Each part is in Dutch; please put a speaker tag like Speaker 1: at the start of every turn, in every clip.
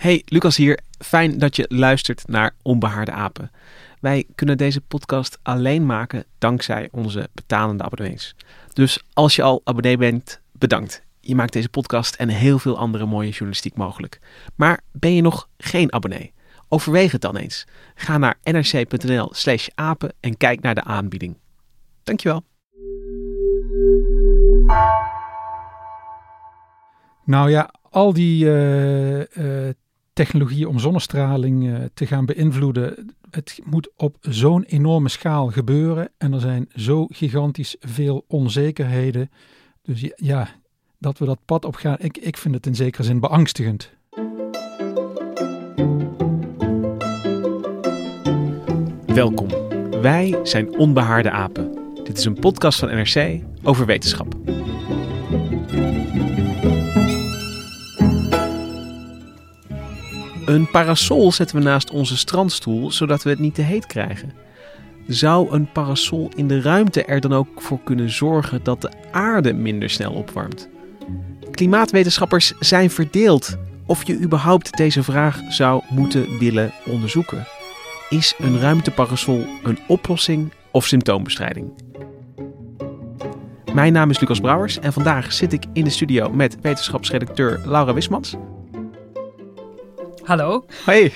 Speaker 1: Hey, Lucas hier. Fijn dat je luistert naar Onbehaarde Apen. Wij kunnen deze podcast alleen maken dankzij onze betalende abonnees. Dus als je al abonnee bent, bedankt. Je maakt deze podcast en heel veel andere mooie journalistiek mogelijk. Maar ben je nog geen abonnee? Overweeg het dan eens. Ga naar nrc.nl slash apen en kijk naar de aanbieding. Dankjewel.
Speaker 2: Nou ja, al die uh, uh, technologieën om zonnestraling uh, te gaan beïnvloeden, het moet op zo'n enorme schaal gebeuren en er zijn zo gigantisch veel onzekerheden. Dus ja, dat we dat pad op gaan, ik, ik vind het in zekere zin beangstigend.
Speaker 1: Welkom. Wij zijn Onbehaarde Apen. Dit is een podcast van NRC over wetenschap. Een parasol zetten we naast onze strandstoel zodat we het niet te heet krijgen. Zou een parasol in de ruimte er dan ook voor kunnen zorgen dat de aarde minder snel opwarmt? Klimaatwetenschappers zijn verdeeld of je überhaupt deze vraag zou moeten willen onderzoeken. Is een ruimteparasol een oplossing of symptoombestrijding? Mijn naam is Lucas Brouwers en vandaag zit ik in de studio met wetenschapsredacteur Laura Wismans.
Speaker 3: Hallo.
Speaker 1: Hoi.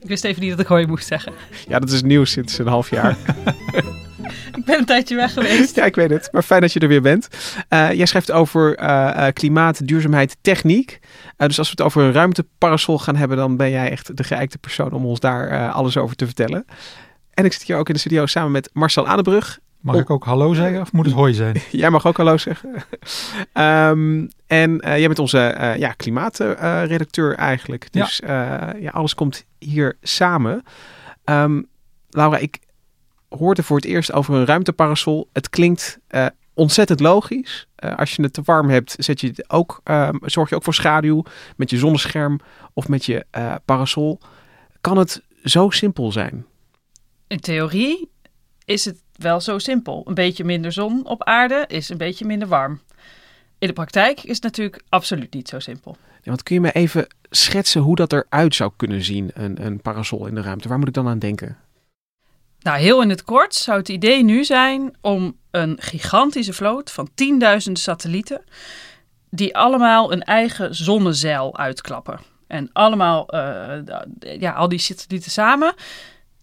Speaker 3: ik wist even niet dat ik hoi moest zeggen.
Speaker 1: Ja, dat is nieuw sinds een half jaar.
Speaker 3: ik ben een tijdje weg geweest.
Speaker 1: ja, ik weet het. Maar fijn dat je er weer bent. Uh, jij schrijft over uh, klimaat, duurzaamheid, techniek. Uh, dus als we het over een ruimteparasol gaan hebben, dan ben jij echt de geëikte persoon om ons daar alles over te vertellen. En ik zit hier ook in de studio samen met Marcel Adebrug.
Speaker 2: Mag ik ook hallo zeggen of moet het hoi zijn?
Speaker 1: jij mag ook hallo zeggen. um, en uh, jij bent onze uh, ja, klimaatredacteur uh, eigenlijk. Dus ja. ja. alles komt hier samen. Um, Laura, ik hoorde voor het eerst over een ruimteparasol. Het klinkt ontzettend logisch. als je het te warm hebt, zet je het ook, um, zorg je ook voor schaduw met je zonnescherm of met je parasol. Kan het zo simpel zijn?
Speaker 3: In theorie is het wel zo simpel. Een beetje minder zon op aarde is een beetje minder warm. In de praktijk is het natuurlijk absoluut niet zo simpel.
Speaker 1: Ja, want kun je me even schetsen hoe dat eruit zou kunnen zien, een, een parasol in de ruimte? Waar moet ik dan aan denken?
Speaker 3: Nou, heel in het kort zou het idee nu zijn om een gigantische vloot van tienduizenden satellieten, die allemaal een eigen zonnezeil uitklappen. En allemaal, uh, ja, al die satellieten samen,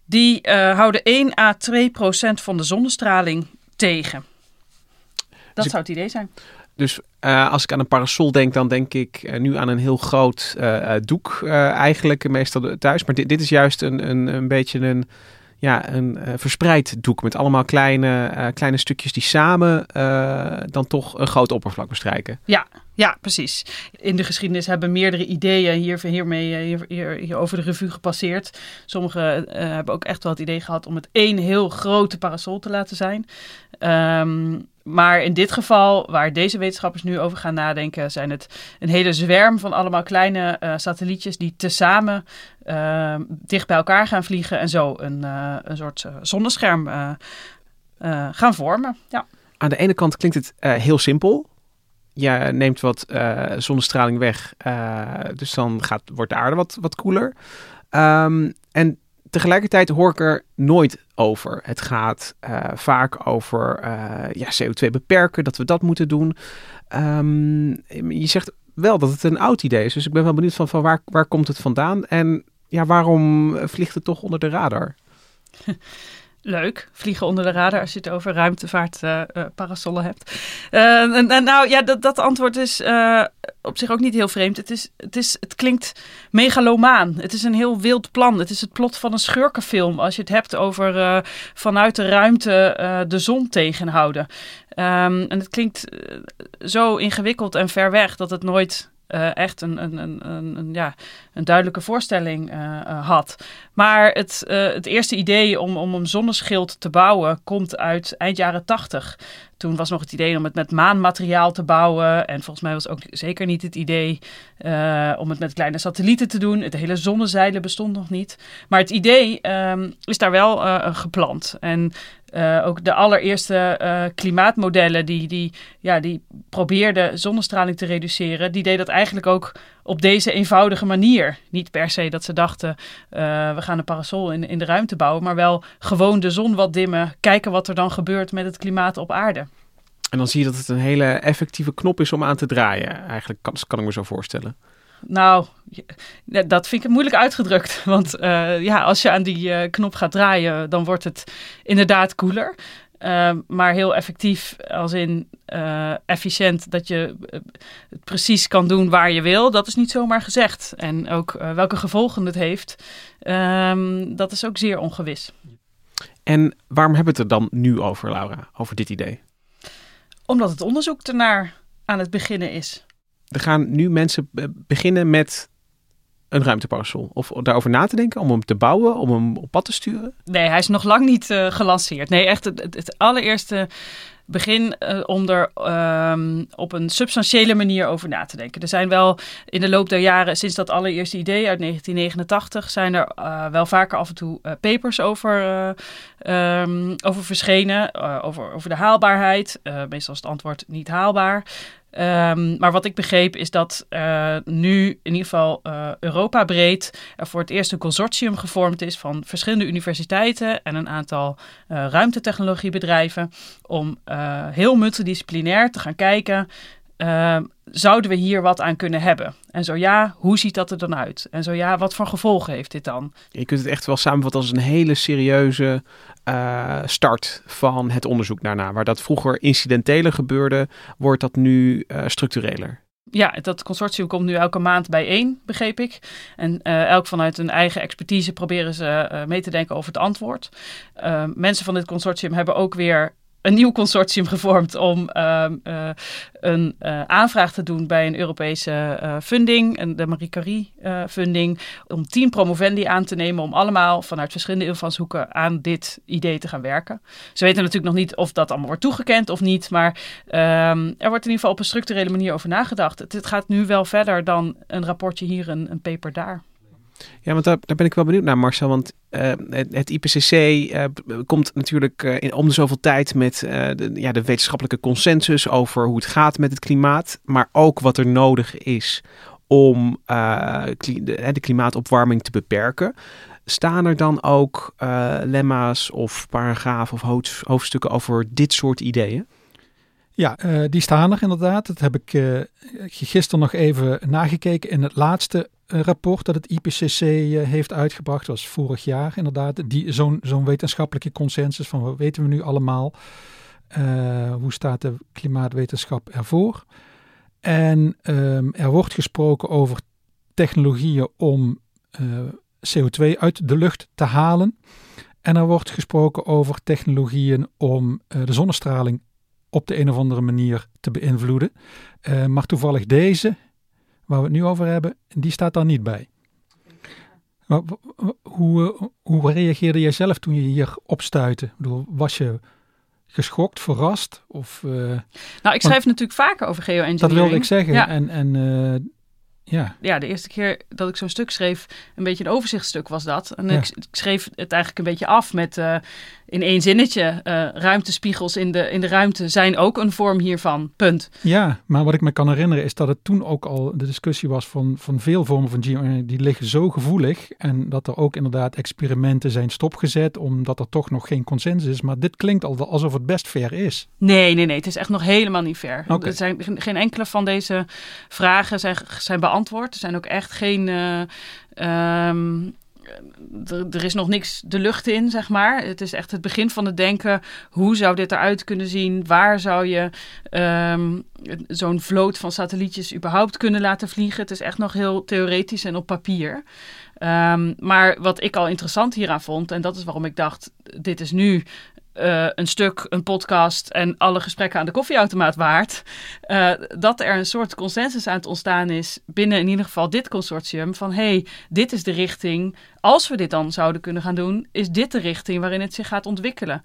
Speaker 3: die uh, houden 1 à 2 procent van de zonnestraling tegen. Dat dus zou het idee zijn.
Speaker 1: Dus uh, als ik aan een parasol denk, dan denk ik uh, nu aan een heel groot uh, doek eigenlijk, meestal thuis. Maar dit, dit is juist een, een, een beetje een, ja, een verspreid doek met allemaal kleine, kleine stukjes die samen dan toch een groot oppervlak bestrijken.
Speaker 3: Ja, ja, precies. In de geschiedenis hebben meerdere ideeën hier, hiermee hier, hier, hier over de revue gepasseerd. Sommigen hebben ook echt wel het idee gehad om het één heel grote parasol te laten zijn. Um, maar in dit geval, waar deze wetenschappers nu over gaan nadenken, zijn het een hele zwerm van allemaal kleine uh, satellietjes die tezamen uh, dicht bij elkaar gaan vliegen en zo een, een soort zonnescherm gaan vormen. Ja.
Speaker 1: Aan de ene kant klinkt het heel simpel. Je neemt wat zonnestraling weg, dus dan gaat, wordt de aarde wat, wat koeler. Um, en tegelijkertijd hoor ik er nooit over. Het gaat uh, vaak over uh, ja, CO2 beperken, dat we dat moeten doen. Um, je zegt wel dat het een oud idee is, dus ik ben wel benieuwd van, van waar, waar komt het vandaan? En ja, waarom vliegt het toch onder de radar?
Speaker 3: Leuk, vliegen onder de radar als je het over ruimtevaartparasollen uh, uh, hebt. Uh, en, nou ja, dat, dat antwoord is op zich ook niet heel vreemd. Het, is, het, is, het klinkt megalomaan. Het is een heel wild plan. Het is het plot van een schurkenfilm als je het hebt over vanuit de ruimte de zon tegenhouden. Um, en het klinkt zo ingewikkeld en ver weg dat het nooit uh, echt een, een, een, een, ja, een duidelijke voorstelling uh, had. Maar het, het eerste idee om, om een zonneschild te bouwen komt uit eind jaren tachtig. Toen was nog het idee om het met maanmateriaal te bouwen. En volgens mij was ook zeker niet het idee om het met kleine satellieten te doen. Het hele zonnezeilen bestond nog niet. Maar het idee um, is daar wel geplant. En uh, ook de allereerste uh, klimaatmodellen die, die, ja, die probeerden zonnestraling te reduceren, die deden dat eigenlijk ook op deze eenvoudige manier. Niet per se dat ze dachten, uh, we gaan een parasol in, in de ruimte bouwen, maar wel gewoon de zon wat dimmen, kijken wat er dan gebeurt met het klimaat op aarde.
Speaker 1: En dan zie je dat het een hele effectieve knop is om aan te draaien. Eigenlijk kan, kan ik me zo voorstellen.
Speaker 3: Nou, dat vind ik moeilijk uitgedrukt. Want uh, ja, als je aan die uh, knop gaat draaien, dan wordt het inderdaad koeler. Uh, maar heel effectief, als in efficiënt, dat je het precies kan doen waar je wil. Dat is niet zomaar gezegd. En ook welke gevolgen het heeft, ehm, dat is ook zeer ongewis.
Speaker 1: En waarom hebben we het er dan nu over, Laura, over dit idee?
Speaker 3: Omdat het onderzoek ernaar aan het beginnen is
Speaker 1: er gaan nu mensen beginnen met een ruimteparasol? Of daarover na te denken, om hem te bouwen, om hem op pad te sturen?
Speaker 3: Nee, hij is nog lang niet uh, gelanceerd. Nee, echt het, het, allereerste begin uh, om er um, op een substantiële manier over na te denken. Er zijn wel in de loop der jaren, sinds dat allereerste idee uit 1989, zijn er uh, wel vaker af en toe papers over, um, over verschenen. over, over de haalbaarheid. meestal is het antwoord niet haalbaar. Um, maar wat ik begreep is dat uh, nu in ieder geval uh, Europa breed er voor het eerst een consortium gevormd is van verschillende universiteiten en een aantal uh, ruimtetechnologiebedrijven om heel multidisciplinair te gaan kijken uh, zouden we hier wat aan kunnen hebben? En zo ja, hoe ziet dat er dan uit? En zo ja, wat voor gevolgen heeft dit dan?
Speaker 1: Je kunt het echt wel samenvatten als een hele serieuze uh, start van het onderzoek daarna. Waar dat vroeger incidentele gebeurde, wordt dat nu uh, structureler.
Speaker 3: Ja, dat consortium komt nu elke maand bijeen, begreep ik. En uh, elk vanuit hun eigen expertise proberen ze mee te denken over het antwoord. Mensen van dit consortium hebben ook weer een nieuw consortium gevormd om uh, uh, een uh, aanvraag te doen bij een Europese funding, de Marie Curie funding, om tien promovendi aan te nemen om allemaal vanuit verschillende invalshoeken aan dit idee te gaan werken. Ze weten natuurlijk nog niet of dat allemaal wordt toegekend of niet, maar ehm, er wordt in ieder geval op een structurele manier over nagedacht. Het, gaat nu wel verder dan een rapportje hier, een, een paper daar.
Speaker 1: Ja, want daar, ben ik wel benieuwd naar, Marcel. Want uh, het, IPCC uh, komt natuurlijk uh, in, om de zoveel tijd met de, ja, de wetenschappelijke consensus over hoe het gaat met het klimaat. Maar ook wat er nodig is om de, de, klimaatopwarming te beperken. Staan er dan ook lemma's of paragrafen of hoofdstukken over dit soort ideeën?
Speaker 2: Ja, die staan er inderdaad. Dat heb ik gisteren nog even nagekeken in het laatste rapport dat het IPCC eh, heeft uitgebracht, was vorig jaar inderdaad, zo'n zo'n wetenschappelijke consensus van wat weten we nu allemaal, uh, hoe staat de klimaatwetenschap ervoor. En um, er wordt gesproken over technologieën om uh, CO2 uit de lucht te halen. En er wordt gesproken over technologieën om de zonnestraling op de een of andere manier te beïnvloeden. Maar toevallig deze waar we het nu over hebben, die staat daar niet bij. Hoe, hoe reageerde jij zelf toen je hier opstuitte? was je geschokt, verrast? Of, uh,
Speaker 3: nou, ik schrijf natuurlijk vaker over geoengineering.
Speaker 2: Dat wilde ik zeggen. Ja. En, en uh, ja.
Speaker 3: ja, de eerste keer dat ik zo'n stuk schreef, een beetje een overzichtstuk was dat. En ik, ik, schreef het eigenlijk een beetje af met uh, in één zinnetje: uh, ruimtespiegels in de, in de ruimte zijn ook een vorm hiervan. Punt.
Speaker 2: Ja, maar wat ik me kan herinneren is dat het toen ook al de discussie was van, van veel vormen van geoengineering. Die liggen zo gevoelig en dat er ook inderdaad experimenten zijn stopgezet omdat er toch nog geen consensus is. Maar dit klinkt al alsof het best ver is.
Speaker 3: Nee, nee, nee. Het is echt nog helemaal niet ver. Okay. Er zijn geen enkele van deze vragen zijn, zijn beantwoord Er zijn ook echt geen. eh, ehm, er, er is nog niks de lucht in, zeg maar. Het is echt het begin van het denken. Hoe zou dit eruit kunnen zien? Waar zou je ehm, zo'n vloot van satellietjes überhaupt kunnen laten vliegen? Het is echt nog heel theoretisch en op papier. Ehm, maar wat ik al interessant hieraan vond, en dat is waarom ik dacht: dit is nu eh, een stuk, een podcast en alle gesprekken aan de koffieautomaat waard. eh, dat er een soort consensus aan het ontstaan is binnen in ieder geval dit consortium. Van hey, dit is de richting. Als we dit dan zouden kunnen gaan doen, is dit de richting waarin het zich gaat ontwikkelen.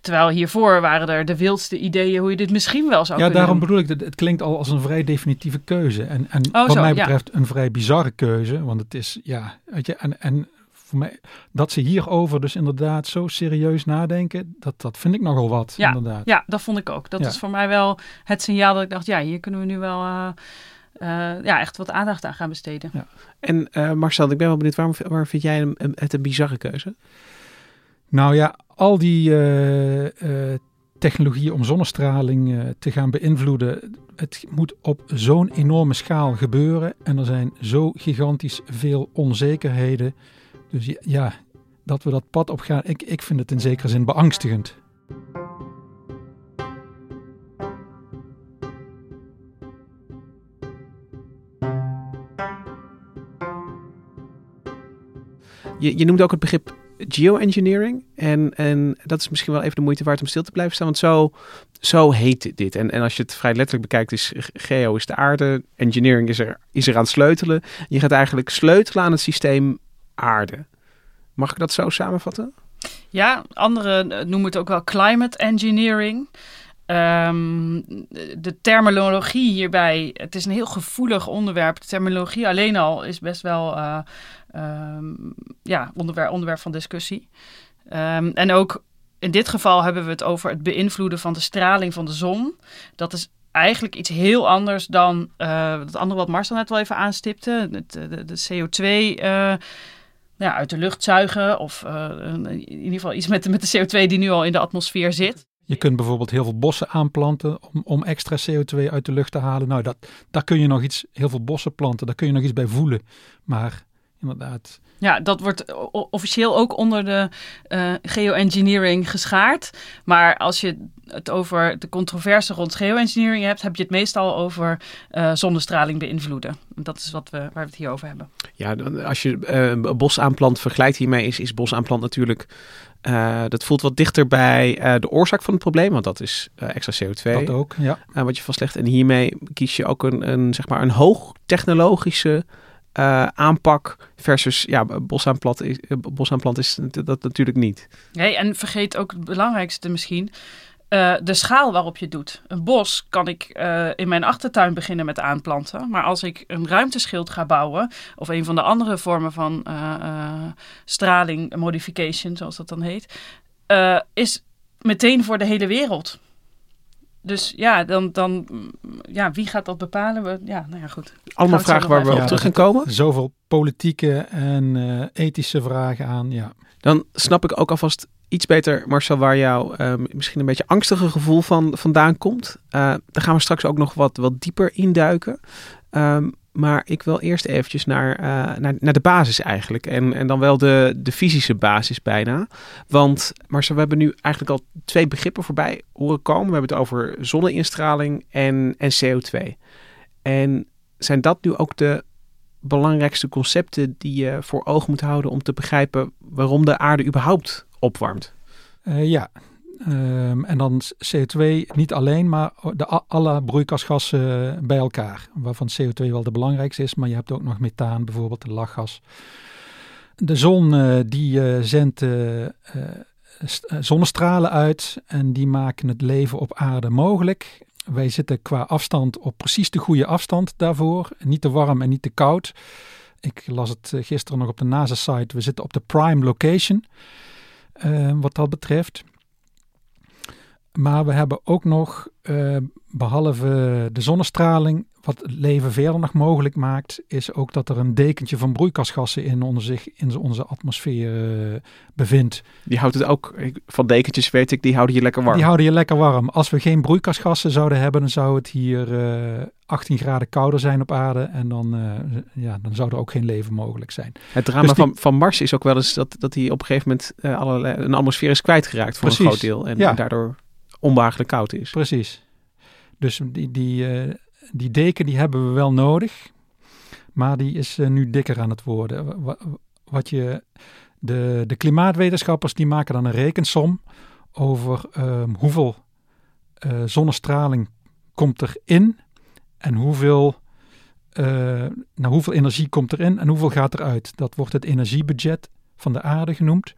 Speaker 3: Terwijl hiervoor waren er de wildste ideeën hoe je dit misschien wel zou
Speaker 2: Ja,
Speaker 3: kunnen
Speaker 2: daarom
Speaker 3: doen.
Speaker 2: bedoel ik, dat het klinkt al als een vrij definitieve keuze. En, en
Speaker 3: Oh,
Speaker 2: wat
Speaker 3: zo,
Speaker 2: mij
Speaker 3: ja.
Speaker 2: betreft een vrij bizarre keuze. Want het is, ja, weet je, en, en voor mij, dat ze hierover dus inderdaad zo serieus nadenken, dat, dat vind ik nogal wat,
Speaker 3: Ja,
Speaker 2: inderdaad.
Speaker 3: Ja, dat vond ik ook. Dat
Speaker 2: Ja.
Speaker 3: is voor mij wel het signaal dat ik dacht, ja, hier kunnen we nu wel eh, eh, ja, echt wat aandacht aan gaan besteden.
Speaker 1: En eh, Marcel, ik ben wel benieuwd, waarom, waarom vind jij hem, het een bizarre keuze?
Speaker 2: Nou ja, al die eh, eh, technologieën om zonnestraling eh, te gaan beïnvloeden, het moet op zo'n enorme schaal gebeuren. En er zijn zo gigantisch veel onzekerheden. Dus ja, dat we dat pad op gaan, ik, ik vind het in zekere zin beangstigend.
Speaker 1: Je, je noemt ook het begrip geoengineering. En, en dat is misschien wel even de moeite waard om stil te blijven staan. Want zo, zo heet dit. En, en als je het vrij letterlijk bekijkt, is geo is de aarde. Engineering is er, is er aan sleutelen. Je gaat eigenlijk sleutelen aan het systeem aarde. Mag ik dat zo samenvatten?
Speaker 3: Ja, anderen eh, noemen het ook wel climate engineering. Ehm, de terminologie hierbij, het is een heel gevoelig onderwerp. De terminologie alleen al is best wel eh, ehm, ja, onderwerp, onderwerp van discussie. Ehm, en ook in dit geval hebben we het over het beïnvloeden van de straling van de zon. Dat is eigenlijk iets heel anders dan eh, het andere wat Marcel net wel even aanstipte. Het, de, de CO2 eh, ja, uit de lucht zuigen. Of eh, in ieder geval iets met, met de CO2 die nu al in de atmosfeer zit.
Speaker 2: Je kunt bijvoorbeeld heel veel bossen aanplanten om, om extra CO2 uit de lucht te halen. Nou, dat, daar kun je nog iets, heel veel bossen planten, daar kun je nog iets bij voelen. Maar inderdaad,
Speaker 3: Ja, dat wordt officieel ook onder de eh, geoengineering geschaard. Maar als je het over de controverse rond geoengineering hebt, heb je het meestal over eh, zonnestraling beïnvloeden. Dat is wat we, waar we het hier over hebben.
Speaker 1: Ja, dan- als je eh, een bos aanplant vergelijkt hiermee, is, is bos aanplant natuurlijk... eh, dat voelt wat dichter bij eh, de oorzaak van het probleem, want dat is eh, extra CO2.
Speaker 2: dat ook. Ja.
Speaker 1: eh, wat je vastlegt. En hiermee kies je ook een, een, zeg maar een hoogtechnologische eh, aanpak versus ja, bosaanplant is, eh, bosaanplant is dat natuurlijk niet.
Speaker 3: Nee, en vergeet ook het belangrijkste misschien. eh, de schaal waarop je het doet. Een bos kan ik in mijn achtertuin beginnen met aanplanten. Maar als ik een ruimteschild ga bouwen, of een van de andere vormen van eh, straling modification, zoals dat dan heet, is meteen voor de hele wereld. Dus ja, dan, dan mm, ja, wie gaat dat bepalen? We, ja, nou ja, goed.
Speaker 1: Allemaal vragen waar we op
Speaker 2: Ja,
Speaker 1: terug gaan komen.
Speaker 2: Zoveel politieke en eh, ethische vragen aan. Ja.
Speaker 1: Dan snap ik ook alvast iets beter, Marcel, waar jouw eh, misschien een beetje angstige gevoel van vandaan komt. Eh, daar gaan we straks ook nog wat, wat dieper induiken. Ehm, maar ik wil eerst eventjes naar, eh, naar, naar de basis eigenlijk. En, en dan wel de, de fysische basis bijna. Want Marcel, we hebben nu eigenlijk al twee begrippen voorbij horen komen. We hebben het over zonneinstraling en, en CO2. En zijn dat nu ook de belangrijkste concepten die je voor ogen moet houden om te begrijpen waarom de aarde überhaupt opwarmt?
Speaker 2: Eh, ja. Ehm, en dan CO2 niet alleen, maar de, alle broeikasgassen bij elkaar. Waarvan CO2 wel de belangrijkste is, maar je hebt ook nog methaan, bijvoorbeeld de lachgas. De zon eh, die eh, zendt eh, eh, st- eh, zonnestralen uit en die maken het leven op aarde mogelijk. Wij zitten qua afstand op precies de goede afstand daarvoor. Niet te warm en niet te koud. Ik las het eh, gisteren nog op de NASA-site. We zitten op de prime location eh, wat dat betreft. Maar we hebben ook nog, eh, behalve de zonnestraling, wat het leven verder nog mogelijk maakt, is ook dat er een dekentje van broeikasgassen in onze, zich, in onze atmosfeer uh, bevindt.
Speaker 1: Die houdt het ook, van dekentjes weet ik, die houden je lekker warm.
Speaker 2: Die houden je lekker warm. Als we geen broeikasgassen zouden hebben, dan zou het hier uh, 18 graden kouder zijn op aarde. En dan, uh, ja, dan zou er ook geen leven mogelijk zijn.
Speaker 1: Het drama dus die... van, van Mars is ook wel eens dat, dat hij op een gegeven moment allerlei, een atmosfeer is kwijtgeraakt voor Precies. een groot deel. En, ja. en daardoor onbehagelijk koud is.
Speaker 2: Precies. Dus die, die, uh, die deken die hebben we wel nodig, maar die is uh, nu dikker aan het worden. Wat je, de, de klimaatwetenschappers die maken dan een rekensom over um, hoeveel uh, zonnestraling komt erin en hoeveel, nou, hoeveel energie komt erin en hoeveel gaat eruit. Dat wordt het energiebudget van de aarde genoemd.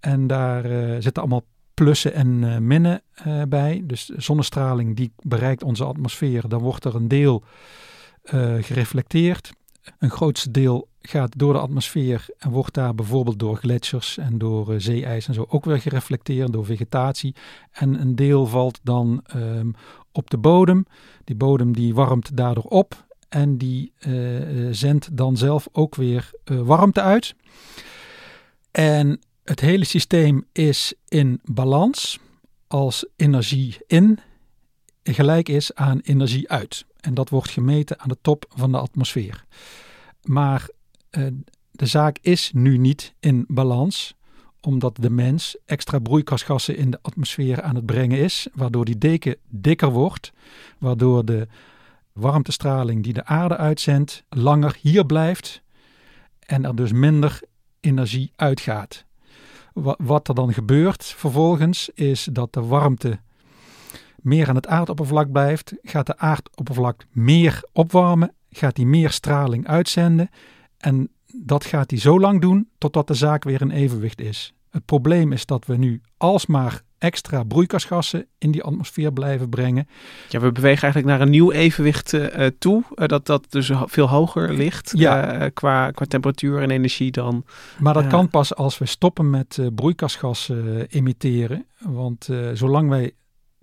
Speaker 2: En daar zitten allemaal plussen en uh, minnen uh, bij. Dus zonnestraling die bereikt onze atmosfeer, dan wordt er een deel uh, gereflecteerd. Een grootste deel gaat door de atmosfeer en wordt daar bijvoorbeeld door gletsjers en door zeeijs en zo ook weer gereflecteerd door vegetatie. En een deel valt dan um, op de bodem. Die bodem die warmt daardoor op en die zendt dan zelf ook weer warmte uit. En het hele systeem is in balans als energie in gelijk is aan energie uit. En dat wordt gemeten aan de top van de atmosfeer. Maar uh, de zaak is nu niet in balans, omdat de mens extra broeikasgassen in de atmosfeer aan het brengen is, waardoor die deken dikker wordt, waardoor de warmtestraling die de aarde uitzendt langer hier blijft en er dus minder energie uitgaat. Wat er dan gebeurt vervolgens is dat de warmte meer aan het aardoppervlak blijft, gaat de aardoppervlak meer opwarmen, gaat die meer straling uitzenden en dat gaat hij zo lang doen totdat de zaak weer in evenwicht is. Het probleem is dat we nu alsmaar extra broeikasgassen in die atmosfeer blijven brengen.
Speaker 1: Ja, we bewegen eigenlijk naar een nieuw evenwicht uh, toe, uh, dat dat dus veel hoger ligt ja. uh, qua, qua temperatuur en energie dan.
Speaker 2: Maar dat kan pas als we stoppen met broeikasgassen emitteren, want zolang wij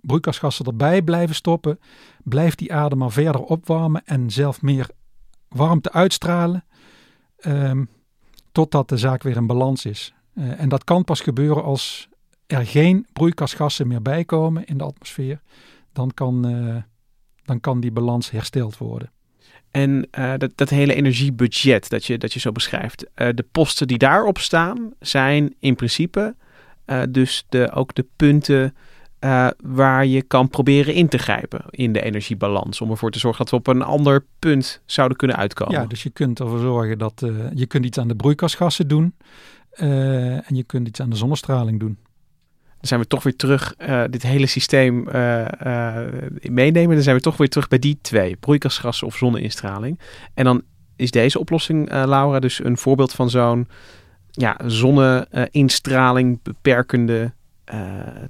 Speaker 2: broeikasgassen erbij blijven stoppen, blijft die aarde maar verder opwarmen en zelf meer warmte uitstralen, um, totdat de zaak weer in balans is. en dat kan pas gebeuren als er geen broeikasgassen meer bijkomen in de atmosfeer, dan kan, uh, dan kan die balans hersteld worden.
Speaker 1: En uh, dat, dat hele energiebudget dat je, dat je zo beschrijft, uh, de posten die daarop staan, zijn in principe dus de, ook de punten waar je kan proberen in te grijpen in de energiebalans. Om ervoor te zorgen dat we op een ander punt zouden kunnen uitkomen.
Speaker 2: Ja, dus je kunt ervoor zorgen dat je kunt iets aan de broeikasgassen doen. en je kunt iets aan de zonnestraling doen.
Speaker 1: Dan zijn we toch weer terug, uh, dit hele systeem uh, uh, meenemen. Dan zijn we toch weer terug bij die twee, broeikasgassen of zonneinstraling. En dan is deze oplossing, Laura, dus een voorbeeld van zo'n ja, zonneinstraling beperkende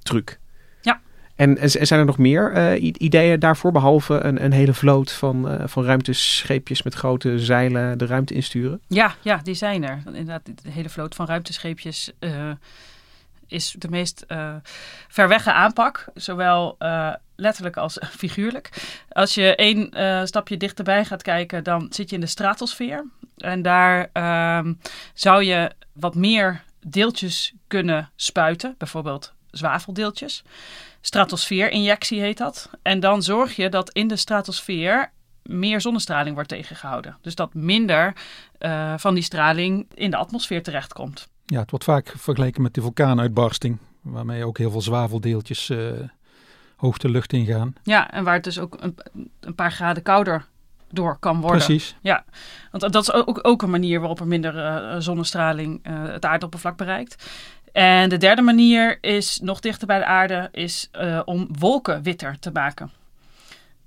Speaker 1: truc.
Speaker 3: Ja.
Speaker 1: En, en, zijn er nog meer ideeën daarvoor, behalve een, een hele vloot van, van ruimtescheepjes met grote zeilen de ruimte insturen?
Speaker 3: Ja, ja die zijn er. Inderdaad, de hele vloot van ruimtescheepjes is de meest uh, verwegge aanpak. Zowel uh, letterlijk als figuurlijk. Als je één uh, stapje dichterbij gaat kijken, dan zit je in de stratosfeer. En daar uh, zou je wat meer deeltjes kunnen spuiten. Bijvoorbeeld zwaveldeeltjes. Stratosfeerinjectie heet dat. En dan zorg je dat in de stratosfeer meer zonnestraling wordt tegengehouden. Dus dat minder van die straling in de atmosfeer terechtkomt
Speaker 2: ja, het wordt vaak vergeleken met de vulkaanuitbarsting, waarmee ook heel veel zwaveldeeltjes uh, hoog de lucht ingaan.
Speaker 3: Ja, en waar het dus ook een, een, paar graden kouder door kan worden.
Speaker 2: Precies.
Speaker 3: Ja, want dat is ook, ook een manier waarop er minder uh, zonnestraling uh, het aardoppervlak bereikt. En de derde manier is nog dichter bij de aarde, is om wolken witter te maken.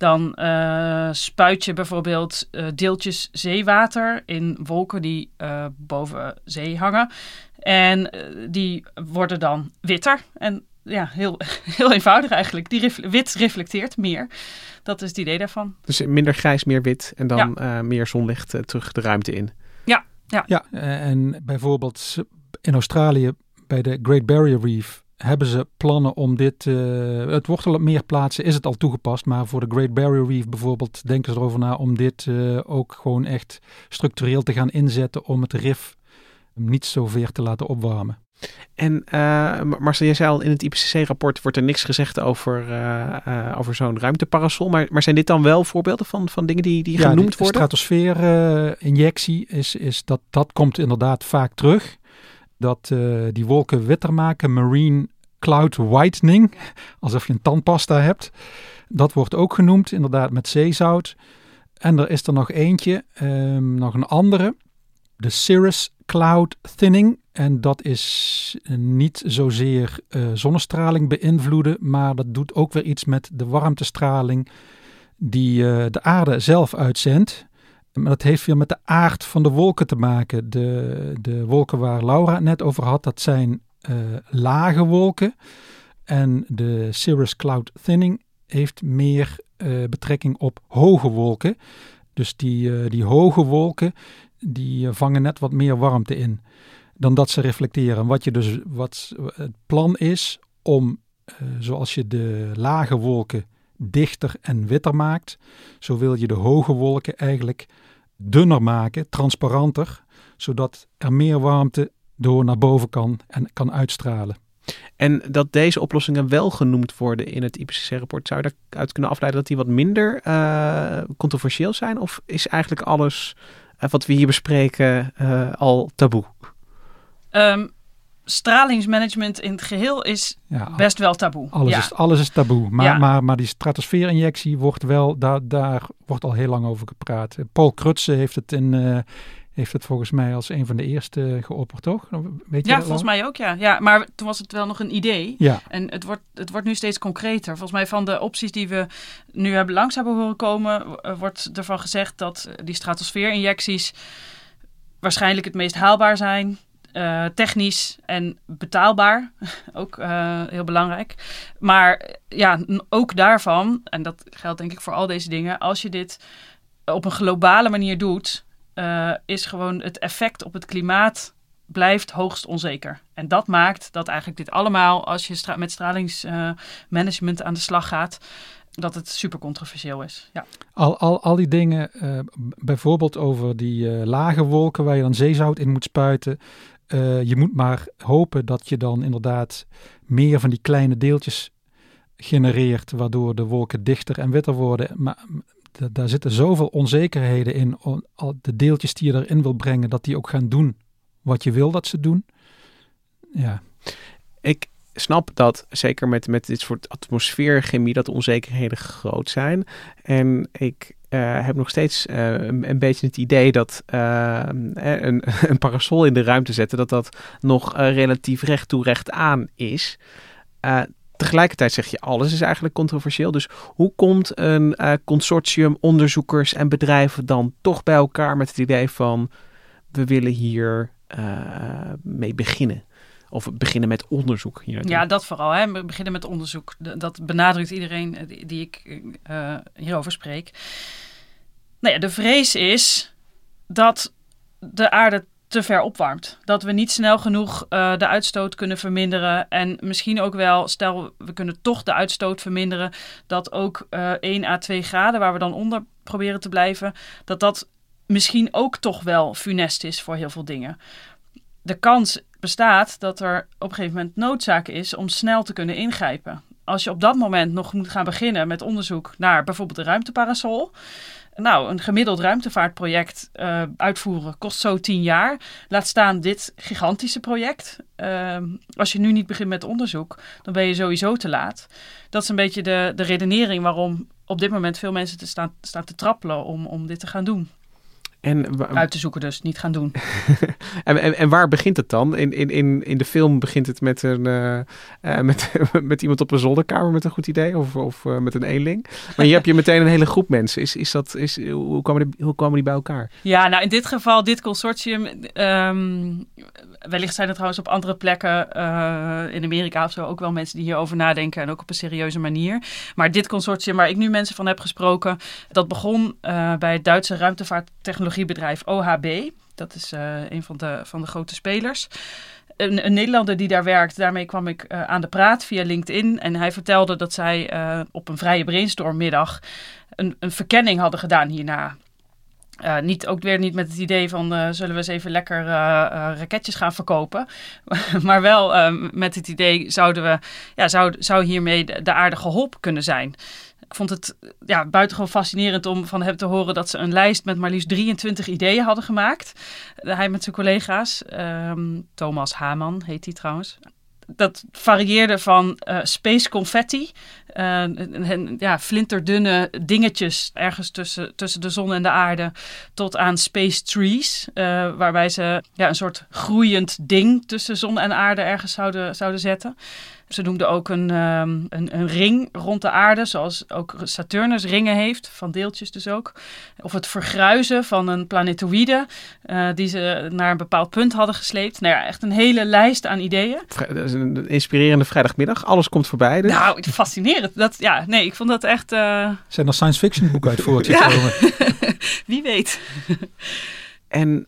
Speaker 3: Dan uh, spuit je bijvoorbeeld uh, deeltjes zeewater in wolken die uh, boven zee hangen. En die worden dan witter. En ja, heel, heel eenvoudig eigenlijk. Die ref wit reflecteert meer. Dat is het idee daarvan.
Speaker 1: Dus minder grijs, meer wit. En dan ja. meer zonlicht terug de ruimte in.
Speaker 3: Ja, ja.
Speaker 2: ja en bijvoorbeeld in Australië bij de Great Barrier Reef hebben ze plannen om dit. Uh, het wordt al op meer plaatsen, is het al toegepast. Maar voor de Great Barrier Reef bijvoorbeeld denken ze erover na om dit uh, ook gewoon echt structureel te gaan inzetten om het RIF niet zo ver te laten opwarmen.
Speaker 1: En uh, Marcel, jij zei al in het IPCC-rapport wordt er niks gezegd over, over zo'n ruimteparasol. Maar, maar zijn dit dan wel voorbeelden van, van dingen die, die genoemd
Speaker 2: de,
Speaker 1: worden?
Speaker 2: De stratosfeer-injectie is, is dat, dat komt inderdaad vaak terug. Dat die wolken witter maken, marine cloud whitening, alsof je een tandpasta hebt. Dat wordt ook genoemd, inderdaad met zeezout. En er is er nog eentje, um, nog een andere, de cirrus cloud thinning. En dat is niet zozeer uh, zonnestraling beïnvloeden, maar dat doet ook weer iets met de warmtestraling die de aarde zelf uitzendt. Maar dat heeft weer met de aard van de wolken te maken. De, de wolken waar Laura het net over had, dat zijn uh, lage wolken. En de cirrus cloud thinning heeft meer uh, betrekking op hoge wolken. Dus die, uh, die hoge wolken die vangen net wat meer warmte in dan dat ze reflecteren. Wat, je dus, wat het plan is om, zoals je de lage wolken dichter en witter maakt, zo wil je de hoge wolken eigenlijk dunner maken, transparanter, zodat er meer warmte door naar boven kan en kan uitstralen.
Speaker 1: En dat deze oplossingen wel genoemd worden in het IPCC-rapport, zou je daaruit kunnen afleiden dat die wat minder uh, controversieel zijn? Of is eigenlijk alles uh, wat we hier bespreken uh, al taboe?
Speaker 3: Um, stralingsmanagement in het geheel is ja, best wel taboe.
Speaker 2: Alles,
Speaker 3: ja.
Speaker 2: is, alles is taboe. Maar, ja. maar, maar die stratosfeerinjectie wordt wel, daar, daar wordt al heel lang over gepraat. Paul Krutse heeft het in heeft het volgens mij als een van de eerste geopperd, toch?
Speaker 3: Weet je ja, volgens mij ook, ja. ja. Maar toen was het wel nog een idee. Ja. En het wordt, het wordt nu steeds concreter. Volgens mij van de opties die we nu hebben langs hebben horen komen, wordt ervan gezegd dat die stratosfeerinjecties waarschijnlijk het meest haalbaar zijn. Uh, technisch en betaalbaar, ook uh, heel belangrijk. Maar ja, ook daarvan, en dat geldt denk ik voor al deze dingen, als je dit op een globale manier doet, uh, is gewoon het effect op het klimaat blijft hoogst onzeker. En dat maakt dat eigenlijk dit allemaal, als je stra met stralingsmanagement aan de slag gaat, dat het super controversieel is. Ja.
Speaker 2: Al, al, al die dingen, bijvoorbeeld over die lage wolken waar je dan zeezout in moet spuiten. Je moet maar hopen dat je dan inderdaad meer van die kleine deeltjes genereert, waardoor de wolken dichter en witter worden. Maar daar zitten zoveel onzekerheden in. De deeltjes die je erin wil brengen, dat die ook gaan doen wat je wil dat ze doen. Ja.
Speaker 1: Ik snap dat, zeker met, met dit soort atmosfeerchemie, dat de onzekerheden groot zijn. En ik uh, heb nog steeds uh, een, beetje het idee dat uh, een, een, parasol in de ruimte zetten, dat dat nog relatief recht toe recht aan is. Tegelijkertijd zeg je, alles is eigenlijk controversieel. Dus hoe komt een consortium onderzoekers en bedrijven dan toch bij elkaar met het idee van we willen hier mee beginnen? Of beginnen met onderzoek.
Speaker 3: Ja, dat vooral. Hè. We beginnen met onderzoek. Dat benadrukt iedereen eh, die, ik uh, hierover spreek. Nou ja, de vrees is dat de aarde te ver opwarmt. Dat we niet snel genoeg uh, de uitstoot kunnen verminderen. En misschien ook wel, stel we kunnen toch de uitstoot verminderen, dat ook uh, 1 à 2 graden, waar we dan onder proberen te blijven, dat dat misschien ook toch wel funest is voor heel veel dingen. De kans bestaat dat er op een gegeven moment noodzaak is om snel te kunnen ingrijpen. Als je op dat moment nog moet gaan beginnen met onderzoek naar bijvoorbeeld de ruimteparasol, nou, een gemiddeld ruimtevaartproject uh, uitvoeren kost zo tien jaar. Laat staan dit gigantische project. Uh, als je nu niet begint met onderzoek, dan ben je sowieso te laat. Dat is een beetje de, de redenering waarom op dit moment veel mensen te staan, staan te trappelen om, om dit te gaan doen. En Uit te zoeken dus, niet gaan doen.
Speaker 1: en, en, en, waar begint het dan? In, in, in, in de film begint het met, een, uh, uh, met, met iemand op een zolderkamer met een goed idee of, of uh, met een eenling. Maar hier heb je meteen een hele groep mensen. Is, is dat, is, hoe, komen die, hoe komen die bij elkaar?
Speaker 3: Ja, nou in dit geval, dit consortium, um, wellicht zijn er trouwens op andere plekken in Amerika of zo ook wel mensen die hierover nadenken en ook op een serieuze manier. Maar dit consortium waar ik nu mensen van heb gesproken, dat begon bij het Duitse ruimtevaarttechnologie technologiebedrijf OHB. Dat is uh, een van de, van de grote spelers. een, een, Nederlander die daar werkt. Daarmee kwam ik aan de praat via LinkedIn. En hij vertelde dat zij op een vrije brainstormmiddag een, een verkenning hadden gedaan hierna. Niet, ook weer niet met het idee van zullen we eens even lekker raketjes gaan verkopen. maar wel met het idee zouden we, ja, zou, zou hiermee de, de geholpen kunnen zijn. Ik vond het ja, buitengewoon fascinerend om van hem te horen dat ze een lijst met maar liefst 23 ideeën hadden gemaakt. Hij met zijn collega's. Um, Thomas Haman heet hij trouwens dat varieerde van uh, space confetti, uh, ja, flinterdunne dingetjes ergens tussen, tussen de zon en de aarde, tot aan space trees, waarbij ze ja, een soort groeiend ding tussen zon en aarde ergens zouden, zouden zetten. Ze noemden ook een, um, een, een, ring rond de aarde, zoals ook Saturnus ringen heeft, van deeltjes dus ook. Of het vergruizen van een planetoïde, uh, die ze naar een bepaald punt hadden gesleept. Nou ja, echt een hele lijst aan ideeën.
Speaker 1: Dat is een inspirerende vrijdagmiddag. Alles komt voorbij. Dus.
Speaker 3: Nou, fascinerend. Dat, ja, nee, ik vond dat echt... Uh...
Speaker 2: Zijn er science fiction boeken uit voortgekomen?
Speaker 3: Wie weet.
Speaker 1: en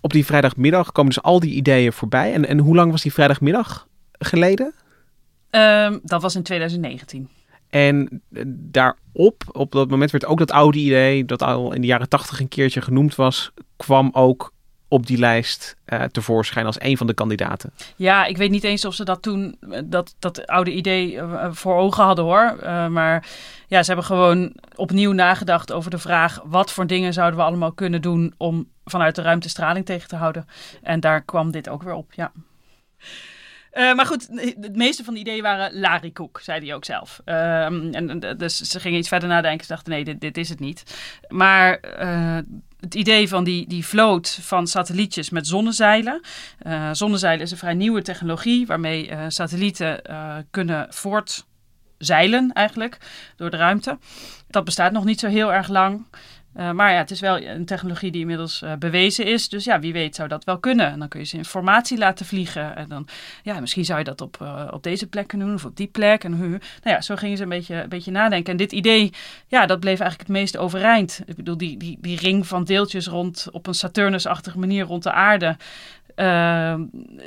Speaker 1: op die vrijdagmiddag komen dus al die ideeën voorbij. En, en hoe lang was die vrijdagmiddag geleden?
Speaker 3: Um, dat was in 2019.
Speaker 1: En eh, daarop, op dat moment werd ook dat oude idee, dat al in de jaren tachtig een keertje genoemd was, kwam ook op die lijst uh, tevoorschijn als een van de kandidaten.
Speaker 3: Ja, ik weet niet eens of ze dat toen, eh, dat, dat oude idee uh, voor ogen hadden hoor. Uh, maar ja, ze hebben gewoon opnieuw nagedacht over de vraag: wat voor dingen zouden we allemaal kunnen doen om vanuit de ruimte straling tegen te houden? En daar kwam dit ook weer op, ja. Uh, maar goed, het meeste van de ideeën waren larikoek, zei hij ook zelf. Uh, en, dus ze gingen iets verder nadenken. Ze dachten, nee, dit, dit is het niet. Maar uh, het idee van die, die vloot van satellietjes met zonnezeilen. zonnezeilen is een vrij nieuwe technologie waarmee satellieten kunnen voortzeilen eigenlijk door de ruimte. Dat bestaat nog niet zo heel erg lang. Uh, maar ja, het is wel een technologie die inmiddels uh, bewezen is. Dus ja, wie weet zou dat wel kunnen. En dan kun je ze informatie laten vliegen. En dan, ja, misschien zou je dat op, uh, op deze plek kunnen doen of op die plek. En nou ja, zo gingen ze een beetje, een beetje nadenken. En dit idee, ja, dat bleef eigenlijk het meest overeind. Ik bedoel, die, die, die ring van deeltjes rond op een Saturnus-achtige manier rond de aarde. Uh,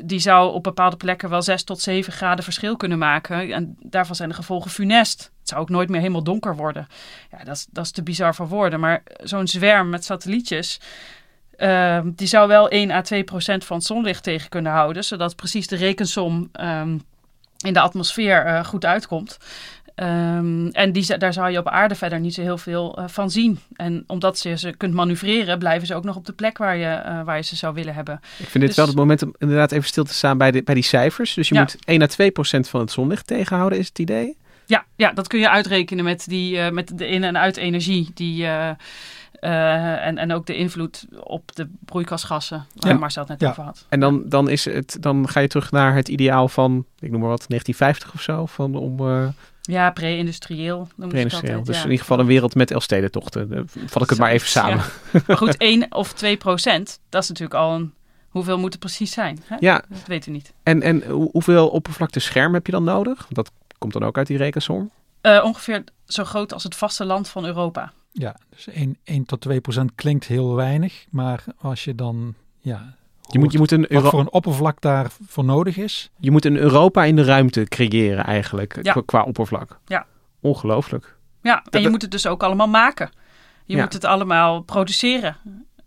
Speaker 3: die zou op bepaalde plekken wel 6 tot 7 graden verschil kunnen maken. En daarvan zijn de gevolgen funest. Het zou ook nooit meer helemaal donker worden. Ja, dat is, dat is te bizar voor woorden. Maar zo'n zwerm met satellietjes. Uh, die zou wel 1 à 2 procent van het zonlicht tegen kunnen houden. Zodat precies de rekensom um, in de atmosfeer uh, goed uitkomt. Um, en die, daar zou je op aarde verder niet zo heel veel uh, van zien. En omdat je ze kunt manoeuvreren, blijven ze ook nog op de plek waar je, uh, waar je ze zou willen hebben.
Speaker 1: Ik vind dit dus, wel het moment om inderdaad even stil te staan bij, de, bij die cijfers. Dus je ja. moet 1 à 2 procent van het zonlicht tegenhouden, is het idee?
Speaker 3: Ja, ja dat kun je uitrekenen met, die, uh, met de in- en uit-energie die... Uh, en, en ook de invloed op de broeikasgassen, waar ja. Marcel het net
Speaker 1: ja.
Speaker 3: over had.
Speaker 1: En dan, dan, is het, dan ga je terug naar het ideaal van, ik noem maar wat, 1950 of zo, van om... Uh,
Speaker 3: ja, pre-industrieel.
Speaker 1: Pre-industrieel. Dus ja. in ieder geval een wereld met Elfstedentochten. Uh, vat ik het maar even samen.
Speaker 3: Ja. Maar goed, 1 of 2 procent, dat is natuurlijk al een... Hoeveel moet het precies zijn? Hè?
Speaker 1: Ja.
Speaker 3: Dat weten we niet.
Speaker 1: En, en hoeveel oppervlakte scherm heb je dan nodig? Dat komt dan ook uit die rekensom?
Speaker 3: Uh, ongeveer zo groot als het vasteland van Europa.
Speaker 2: Ja, dus 1, 1 tot 2 procent klinkt heel weinig. Maar als je dan... Ja,
Speaker 1: je moet, je moet een
Speaker 2: Euro... voor een oppervlak daarvoor nodig is.
Speaker 1: Je moet een Europa in de ruimte creëren eigenlijk, ja. qua, qua, oppervlak.
Speaker 3: Ja.
Speaker 1: Ongelooflijk.
Speaker 3: Ja, en dat, je moet het dus ook allemaal maken. Je ja. moet het allemaal produceren.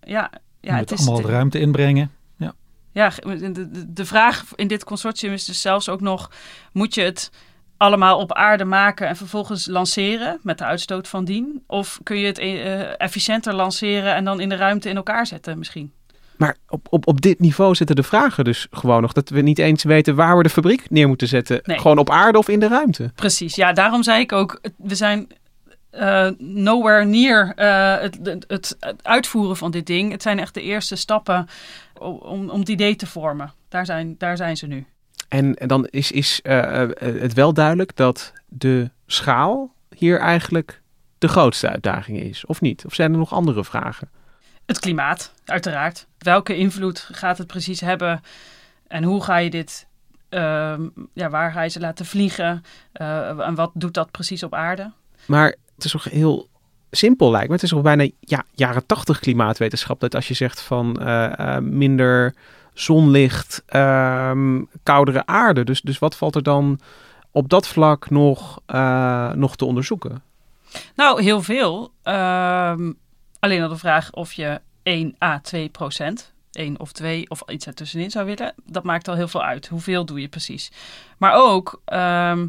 Speaker 3: Ja, ja
Speaker 2: je
Speaker 3: het
Speaker 2: is allemaal de ruimte inbrengen. Ja,
Speaker 3: ja de, de, de vraag in dit consortium is dus zelfs ook nog... moet je het allemaal op aarde maken en vervolgens lanceren met de uitstoot van dien? Of kun je het uh, efficiënter lanceren en dan in de ruimte in elkaar zetten misschien?
Speaker 1: Maar op, op, op dit niveau zitten de vragen dus gewoon nog. Dat we niet eens weten waar we de fabriek neer moeten zetten. Nee. Gewoon op aarde of in de ruimte.
Speaker 3: Precies, ja, daarom zei ik ook, we zijn uh, nowhere near uh, het, het, het, uitvoeren van dit ding. Het zijn echt de eerste stappen om, om het idee te vormen. Daar zijn, daar zijn ze nu.
Speaker 1: En dan is, is uh, het wel duidelijk dat de schaal hier eigenlijk de grootste uitdaging is, of niet? Of zijn er nog andere vragen?
Speaker 3: Het klimaat, uiteraard. Welke invloed gaat het precies hebben en hoe ga je dit, uh, ja, waar ga je ze laten vliegen uh, en wat doet dat precies op aarde?
Speaker 1: Maar het is toch heel simpel lijkt me. Het is toch bijna ja, jaren tachtig klimaatwetenschap dat als je zegt van uh, minder zonlicht, ehm, koudere aarde. Dus, dus wat valt er dan op dat vlak nog, eh, nog te onderzoeken?
Speaker 3: Nou, heel veel. Ehm, alleen al de vraag of je 1 à 2 procent, 1 of 2 of iets ertussenin zou willen, dat maakt al heel veel uit. Hoeveel doe je precies? Maar ook, ehm,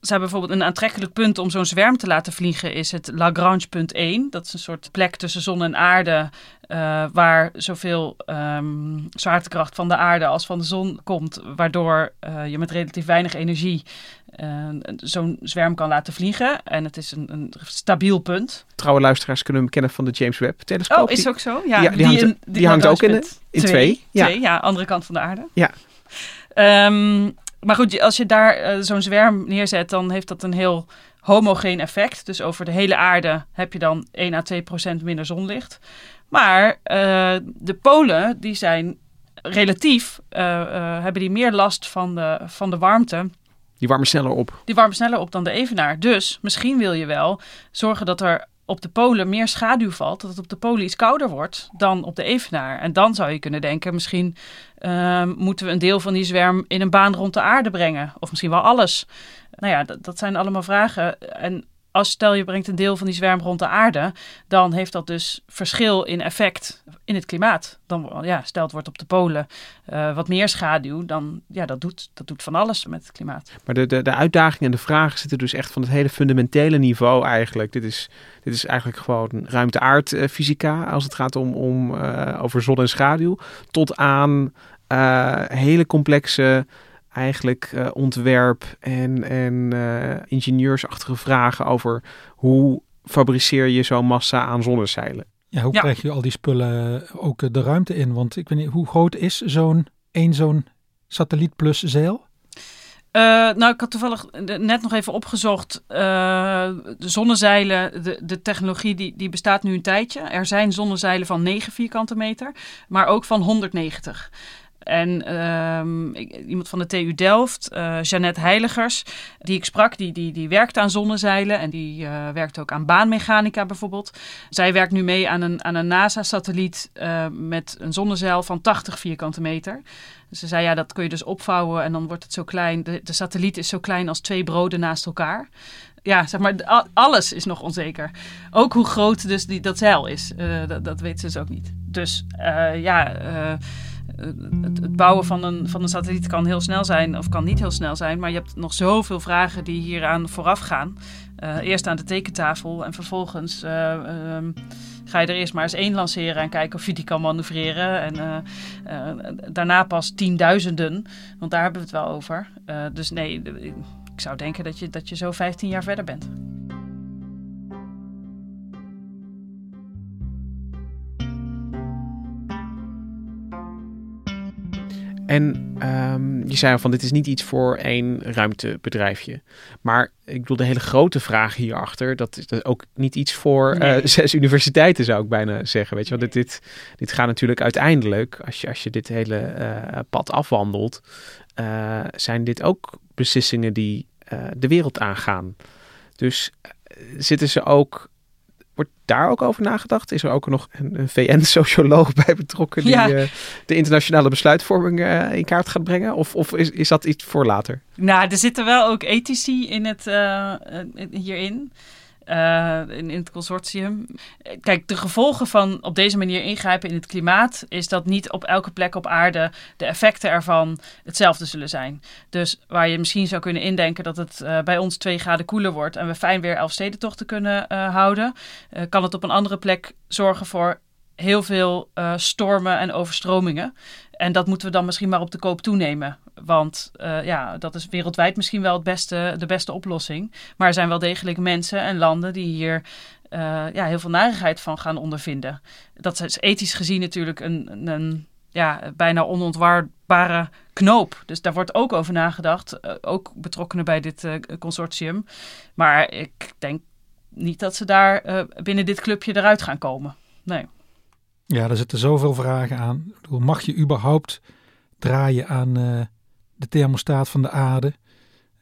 Speaker 3: ze hebben bijvoorbeeld een aantrekkelijk punt om zo'n zwerm te laten vliegen, is het Lagrange punt 1. Dat is een soort plek tussen zon en aarde, uh, waar zoveel um, zwaartekracht van de aarde als van de zon komt, waardoor uh, je met relatief weinig energie uh, zo'n zwerm kan laten vliegen. En het is een, een, stabiel punt.
Speaker 1: Trouwe luisteraars kunnen hem kennen van de James Webb-telescoop.
Speaker 3: Oh, is ook zo? Ja,
Speaker 1: die, die, hangt, in, die, die hangt ook in, in twee. twee.
Speaker 3: Ja. twee. ja, andere kant van de aarde.
Speaker 1: Ja.
Speaker 3: Um, maar goed, als je daar uh, zo'n zwerm neerzet, dan heeft dat een heel homogeen effect. Dus over de hele aarde heb je dan 1 à 2 procent minder zonlicht. Maar uh, de polen, die zijn relatief, hebben die meer last van de, van de warmte.
Speaker 1: Die warmen sneller op.
Speaker 3: Die warmen sneller op dan de evenaar. Dus misschien wil je wel zorgen dat er op de polen meer schaduw valt, dat het op de polen iets kouder wordt dan op de evenaar. En dan zou je kunnen denken, misschien uh, moeten we een deel van die zwerm in een baan rond de aarde brengen. Of misschien wel alles. Nou ja, dat, dat zijn allemaal vragen. En als stel je brengt een deel van die zwerm rond de aarde, dan heeft dat dus verschil in effect in het klimaat. Dan, ja, stel het wordt op de polen uh, wat meer schaduw, dan ja, dat doet, dat doet van alles met het klimaat.
Speaker 1: Maar de, de, de uitdagingen en de vragen zitten dus echt van het hele fundamentele niveau eigenlijk. Dit is, dit is eigenlijk gewoon ruimte-aardfysica als het gaat om, om uh, over zon en schaduw, tot aan hele complexe eigenlijk ontwerp en, en ingenieursachtige vragen over hoe fabriceer je zo'n massa aan zonnezeilen.
Speaker 2: Ja, hoe ja. krijg je al die spullen ook de ruimte in? Want ik weet niet, hoe groot is zo'n één zo'n satelliet plus zeil?
Speaker 3: Uh, nou, ik had toevallig net nog even opgezocht. Uh, de zonnezeilen, de, de technologie die, die bestaat nu een tijdje. Er zijn zonnezeilen van 9 vierkante meter, maar ook van 190. En um, iemand van de TU Delft, uh, Jeannette Heiligers, die ik sprak, die, die, die werkt aan zonnezeilen en die uh, werkt ook aan baanmechanica bijvoorbeeld. Zij werkt nu mee aan een, aan een NASA-satelliet uh, met een zonnezeil van 80 vierkante meter. Ze zei, ja, dat kun je dus opvouwen en dan wordt het zo klein. De, de satelliet is zo klein als twee broden naast elkaar. Ja, zeg maar, alles is nog onzeker. Ook hoe groot dus die, dat zeil is, dat, dat weet ze dus ook niet. Dus ja het, bouwen van een, van een satelliet kan heel snel zijn of kan niet heel snel zijn. Maar je hebt nog zoveel vragen die hieraan vooraf gaan. Uh, eerst aan de tekentafel en vervolgens uh, um, ga je er eerst maar eens één lanceren en kijken of je die kan manoeuvreren. En uh, daarna pas tienduizenden, want daar hebben we het wel over. dus nee, ik zou denken dat je, dat je zo 15 jaar verder bent.
Speaker 1: En um, je zei al van dit is niet iets voor één ruimtebedrijfje. Maar ik bedoel, de hele grote vraag hierachter, dat is dat ook niet iets voor nee. uh, zes universiteiten, zou ik bijna zeggen. Weet je, want dit, dit, dit gaat natuurlijk uiteindelijk, als je, als je dit hele uh, pad afwandelt, uh, zijn dit ook beslissingen die de wereld aangaan. Dus zitten ze ook daar ook over nagedacht? Is er ook nog een, VN-socioloog bij betrokken die ja. uh, de internationale besluitvorming uh, in kaart gaat brengen? Of, of is, is dat iets voor later?
Speaker 3: Nou, er zitten wel ook ethici in het, uh, hierin. Uh, in, in, het consortium. Kijk, de gevolgen van op deze manier ingrijpen in het klimaat is dat niet op elke plek op aarde de effecten ervan hetzelfde zullen zijn. Dus waar je misschien zou kunnen indenken dat het uh, bij ons twee graden koeler wordt en we fijn weer elf stedentochten kunnen uh, houden, kan het op een andere plek zorgen voor heel veel stormen en overstromingen. En dat moeten we dan misschien maar op de koop toenemen. Want uh, ja, dat is wereldwijd misschien wel het beste, de beste oplossing. Maar er zijn wel degelijk mensen en landen die hier uh, ja, heel veel narigheid van gaan ondervinden. Dat is ethisch gezien natuurlijk een, een, ja, bijna onontwaarbare knoop. Dus daar wordt ook over nagedacht. Uh, ook betrokkenen bij dit consortium. Maar ik denk niet dat ze daar binnen dit clubje eruit gaan komen. Nee.
Speaker 2: Ja, er zitten zoveel vragen aan. Mag je überhaupt draaien aan uh, de thermostaat van de aarde?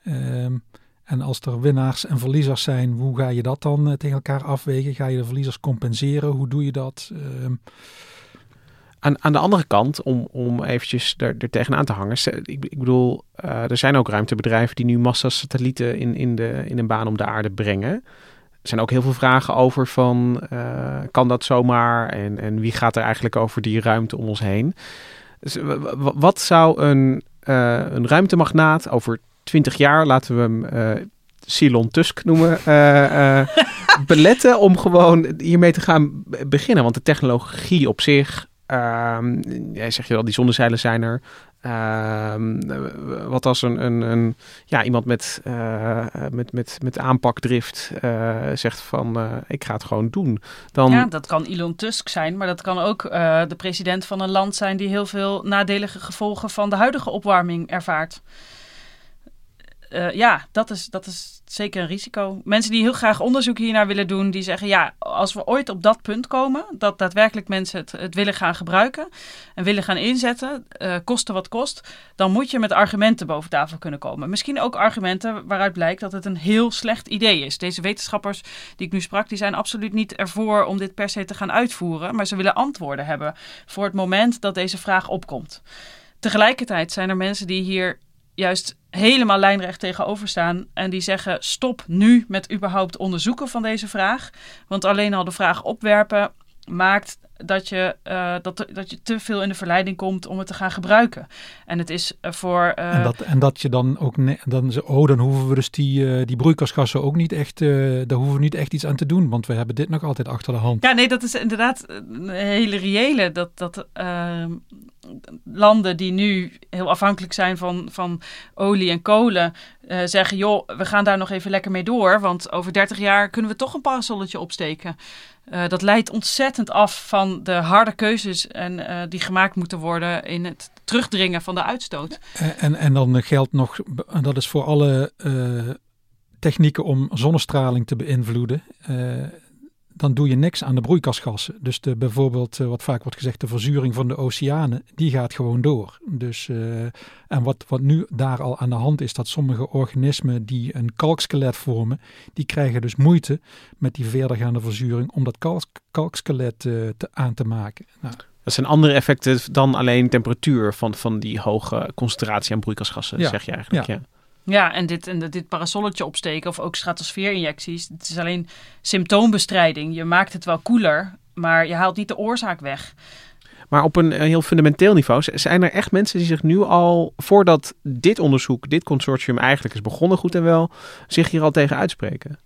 Speaker 2: Um, en als er winnaars en verliezers zijn, hoe ga je dat dan uh, tegen elkaar afwegen? Ga je de verliezers compenseren? Hoe doe je dat? Um,
Speaker 1: aan, aan de andere kant, om, om eventjes er, er tegenaan te hangen. Ik, ik bedoel, uh, er zijn ook ruimtebedrijven die nu massa satellieten in, in, de, in een baan om de aarde brengen. Er zijn ook heel veel vragen over van, uh, kan dat zomaar? En, en wie gaat er eigenlijk over die ruimte om ons heen? Dus, wat zou een, uh, een ruimtemagnaat over 20 jaar, laten we hem Silon Tusk noemen, beletten om gewoon hiermee te gaan beginnen? Want de technologie op zich Um, jij zegt je wel, die zonnezeilen zijn er. Um, wat als een, een, een, ja, iemand met, uh, met, met, met aanpakdrift uh, zegt van ik ga het gewoon doen. Dan...
Speaker 3: Ja, dat kan Elon Tusk zijn, maar dat kan ook de president van een land zijn die heel veel nadelige gevolgen van de huidige opwarming ervaart. Ja, dat is, dat is zeker een risico. Mensen die heel graag onderzoek hiernaar willen doen, die zeggen ja, als we ooit op dat punt komen, dat daadwerkelijk mensen het, willen gaan gebruiken en willen gaan inzetten, uh, kosten wat kost, dan moet je met argumenten boven tafel kunnen komen. Misschien ook argumenten waaruit blijkt dat het een heel slecht idee is. Deze wetenschappers die ik nu sprak, die zijn absoluut niet ervoor om dit per se te gaan uitvoeren, maar ze willen antwoorden hebben voor het moment dat deze vraag opkomt. Tegelijkertijd zijn er mensen die hier juist helemaal lijnrecht tegenover staan. En die zeggen: stop nu met überhaupt onderzoeken van deze vraag. Want alleen al de vraag opwerpen maakt dat je, uh, dat, dat je te veel in de verleiding komt om het te gaan gebruiken. En het is eh, voor. Uh...
Speaker 2: En, dat, en dat je dan ook. Ne- dan, oh, dan hoeven we dus die, uh, die broeikasgassen ook niet echt. daar hoeven we niet echt iets aan te doen. Want we hebben dit nog altijd achter de hand.
Speaker 3: Ja, nee, dat is inderdaad een hele reële. Dat, dat ehm, landen die nu heel afhankelijk zijn van, van olie en kolen. zeggen: joh, we gaan daar nog even lekker mee door. Want over 30 jaar kunnen we toch een parasolletje opsteken. Uh, dat leidt ontzettend af van de harde keuzes en, uh, die gemaakt moeten worden in het terugdringen van de uitstoot.
Speaker 2: En, en, en dan geldt nog, dat is voor alle uh, technieken om zonnestraling te beïnvloeden dan doe je niks aan de broeikasgassen. Dus de, bijvoorbeeld, uh, wat vaak wordt gezegd, de verzuring van de oceanen, die gaat gewoon door. Dus, uh, en wat, wat nu daar al aan de hand is, dat sommige organismen die een kalkskelet vormen, die krijgen dus moeite met die verdergaande verzuring om dat kalk, kalkskelet uh, te, aan te maken. Nou,
Speaker 1: dat zijn andere effecten dan alleen temperatuur van, van die hoge concentratie aan broeikasgassen, ja. zeg je eigenlijk.
Speaker 3: Ja. ja. Ja, en dit, en dit parasolletje opsteken of ook stratosfeerinjecties, het is alleen symptoombestrijding. Je maakt het wel koeler, maar je haalt niet de oorzaak weg.
Speaker 1: Maar op een heel fundamenteel niveau zijn er echt mensen die zich nu al, voordat dit onderzoek, dit consortium eigenlijk is begonnen, goed en wel, zich hier al tegen uitspreken?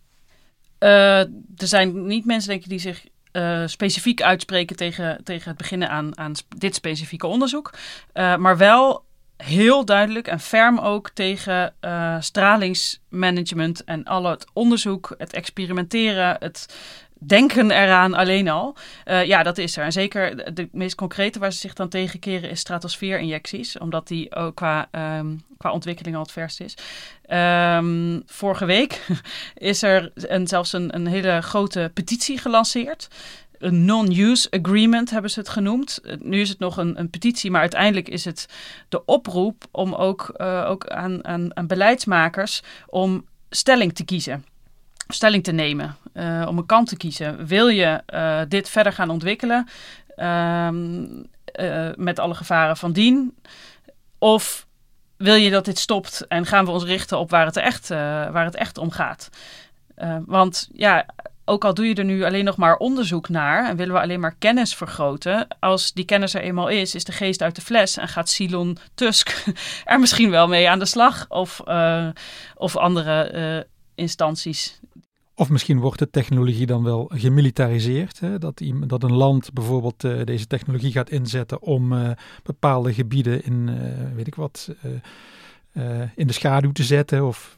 Speaker 3: Uh, er zijn niet mensen, denk ik, die zich uh, specifiek uitspreken tegen, tegen het beginnen aan, aan dit specifieke onderzoek. Uh, maar wel heel duidelijk en ferm ook tegen uh, stralingsmanagement en al het onderzoek, het experimenteren, het denken eraan alleen al. Uh, ja, dat is er. En zeker de, meest concrete waar ze zich dan tegen keren is stratosfeerinjecties, omdat die ook qua, um, qua ontwikkeling al het verst is. Um, vorige week is er een, zelfs een, een hele grote petitie gelanceerd een non-use agreement hebben ze het genoemd. Nu is het nog een, een petitie, maar uiteindelijk is het de oproep om ook, uh, ook aan, aan, aan beleidsmakers om stelling te kiezen. Stelling te nemen, uh, om een kant te kiezen. Wil je dit verder gaan ontwikkelen ehm, met alle gevaren van dien? Of wil je dat dit stopt en gaan we ons richten op waar het echt, waar het echt om gaat? want ja, ook al doe je er nu alleen nog maar onderzoek naar en willen we alleen maar kennis vergroten, als die kennis er eenmaal is, is de geest uit de fles en gaat Silon Tusk er misschien wel mee aan de slag of, uh, of andere uh, instanties.
Speaker 2: Of misschien wordt de technologie dan wel gemilitariseerd. Hè? Dat, dat een land bijvoorbeeld uh, deze technologie gaat inzetten om bepaalde gebieden in, weet ik wat, in de schaduw te zetten. Of,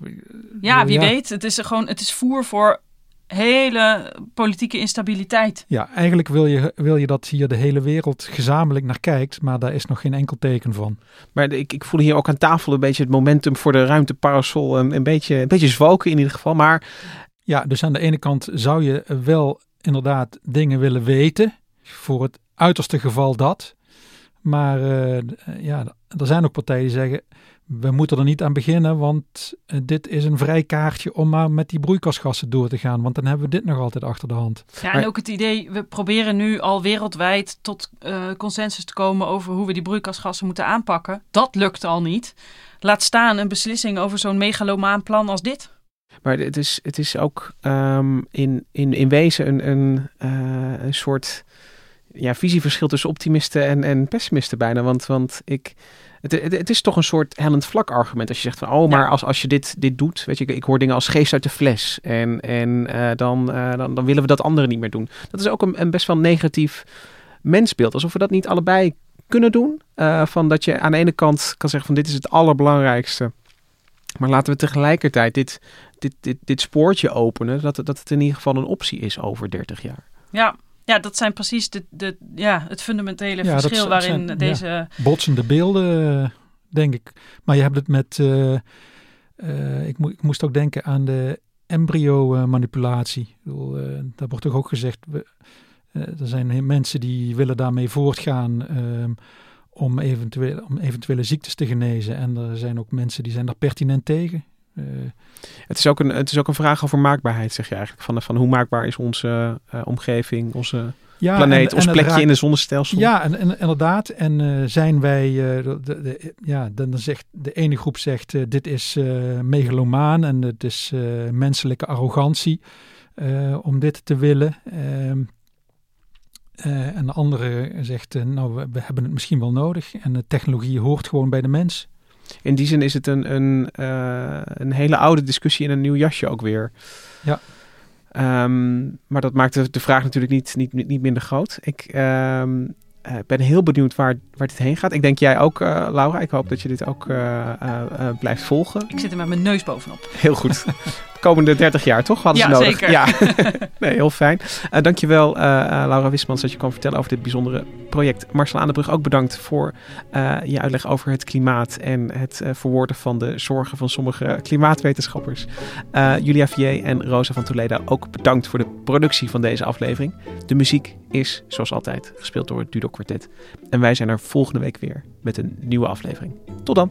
Speaker 3: ja, wie ja. weet. Het is, gewoon, het is voer voor hele politieke instabiliteit.
Speaker 2: Ja, eigenlijk wil je, wil je dat hier de hele wereld gezamenlijk naar kijkt, maar daar is nog geen enkel teken van.
Speaker 1: Maar ik, ik voel hier ook aan tafel een beetje het momentum voor de ruimteparasol een, een, beetje, een beetje zwalken in ieder geval. Maar
Speaker 2: ja, dus aan de ene kant zou je wel inderdaad dingen willen weten voor het uiterste geval dat. Maar ja, er zijn ook partijen die zeggen, we moeten er niet aan beginnen, want dit is een vrij kaartje om maar met die broeikasgassen door te gaan. Want dan hebben we dit nog altijd achter de hand.
Speaker 3: Ja, en ook het idee, we proberen nu al wereldwijd tot consensus te komen over hoe we die broeikasgassen moeten aanpakken. Dat lukt al niet. Laat staan een beslissing over zo'n megalomaan plan als dit.
Speaker 1: Maar het is, het is ook um, in, in, in wezen een, een, uh, een soort ja, visieverschil tussen optimisten en, en pessimisten bijna. Want, want ik, het, het, het, is toch een soort hellend vlak argument. Als je zegt van, oh, maar als, als je dit, dit doet, weet je, ik, hoor dingen als geest uit de fles. En, en uh, dan, uh, dan, dan willen we dat anderen niet meer doen. Dat is ook een, een best wel negatief mensbeeld. Alsof we dat niet allebei kunnen doen. Uh, van dat je aan de ene kant kan zeggen van dit is het allerbelangrijkste. Maar laten we tegelijkertijd dit, dit, dit, dit spoortje openen. Dat, dat het in ieder geval een optie is over 30 jaar.
Speaker 3: Ja, ja, dat zijn precies de, de, ja, het fundamentele ja, verschil waarin deze... Ja,
Speaker 2: botsende beelden, denk ik. Maar je hebt het met... Uh, uh, ik, mo ik, moest ook denken aan de embryo-manipulatie. Uh, daar wordt toch ook gezegd... We, er zijn mensen die willen daarmee voortgaan... Ehm, om, eventuele, om eventuele ziektes te genezen. En er zijn ook mensen die zijn daar pertinent tegen. Uh,
Speaker 1: het, is ook een, het is ook een vraag over maakbaarheid, zeg je eigenlijk. Van, van hoe maakbaar is onze uh, omgeving, onze ja, planeet, en, ons en plekje in de zonnestelsel?
Speaker 2: Ja, en, en inderdaad. En uh, zijn wij, de, de, ja, dan zegt de ene groep zegt dit is megalomaan en het is menselijke arrogantie om dit te willen. Ehm, en de andere zegt, nou, we, we, hebben het misschien wel nodig. En de technologie hoort gewoon bij de mens.
Speaker 1: In die zin is het een, een, uh, een hele oude discussie in een nieuw jasje ook weer.
Speaker 2: Ja.
Speaker 1: Um, maar dat maakt de, de, vraag natuurlijk niet, niet, niet minder groot. Ik um, ben heel benieuwd waar, waar dit heen gaat. Ik denk jij ook, Laura. Ik hoop dat je dit ook blijft volgen.
Speaker 3: Ik zit er met mijn neus bovenop.
Speaker 1: Heel goed. komende 30 jaar, toch? Hadden
Speaker 3: ja,
Speaker 1: ze nodig.
Speaker 3: Zeker.
Speaker 1: Ja, nee, heel fijn. Dankjewel, Laura Wismans, dat je kwam vertellen over dit bijzondere project. Marcel Aandebrug, ook bedankt voor je uitleg over het klimaat en het verwoorden van de zorgen van sommige klimaatwetenschappers. Julia Vier en Rosa van Toledo, ook bedankt voor de productie van deze aflevering. De muziek is, zoals altijd, gespeeld door het Dudo Quartet. En wij zijn er volgende week weer met een nieuwe aflevering. Tot dan!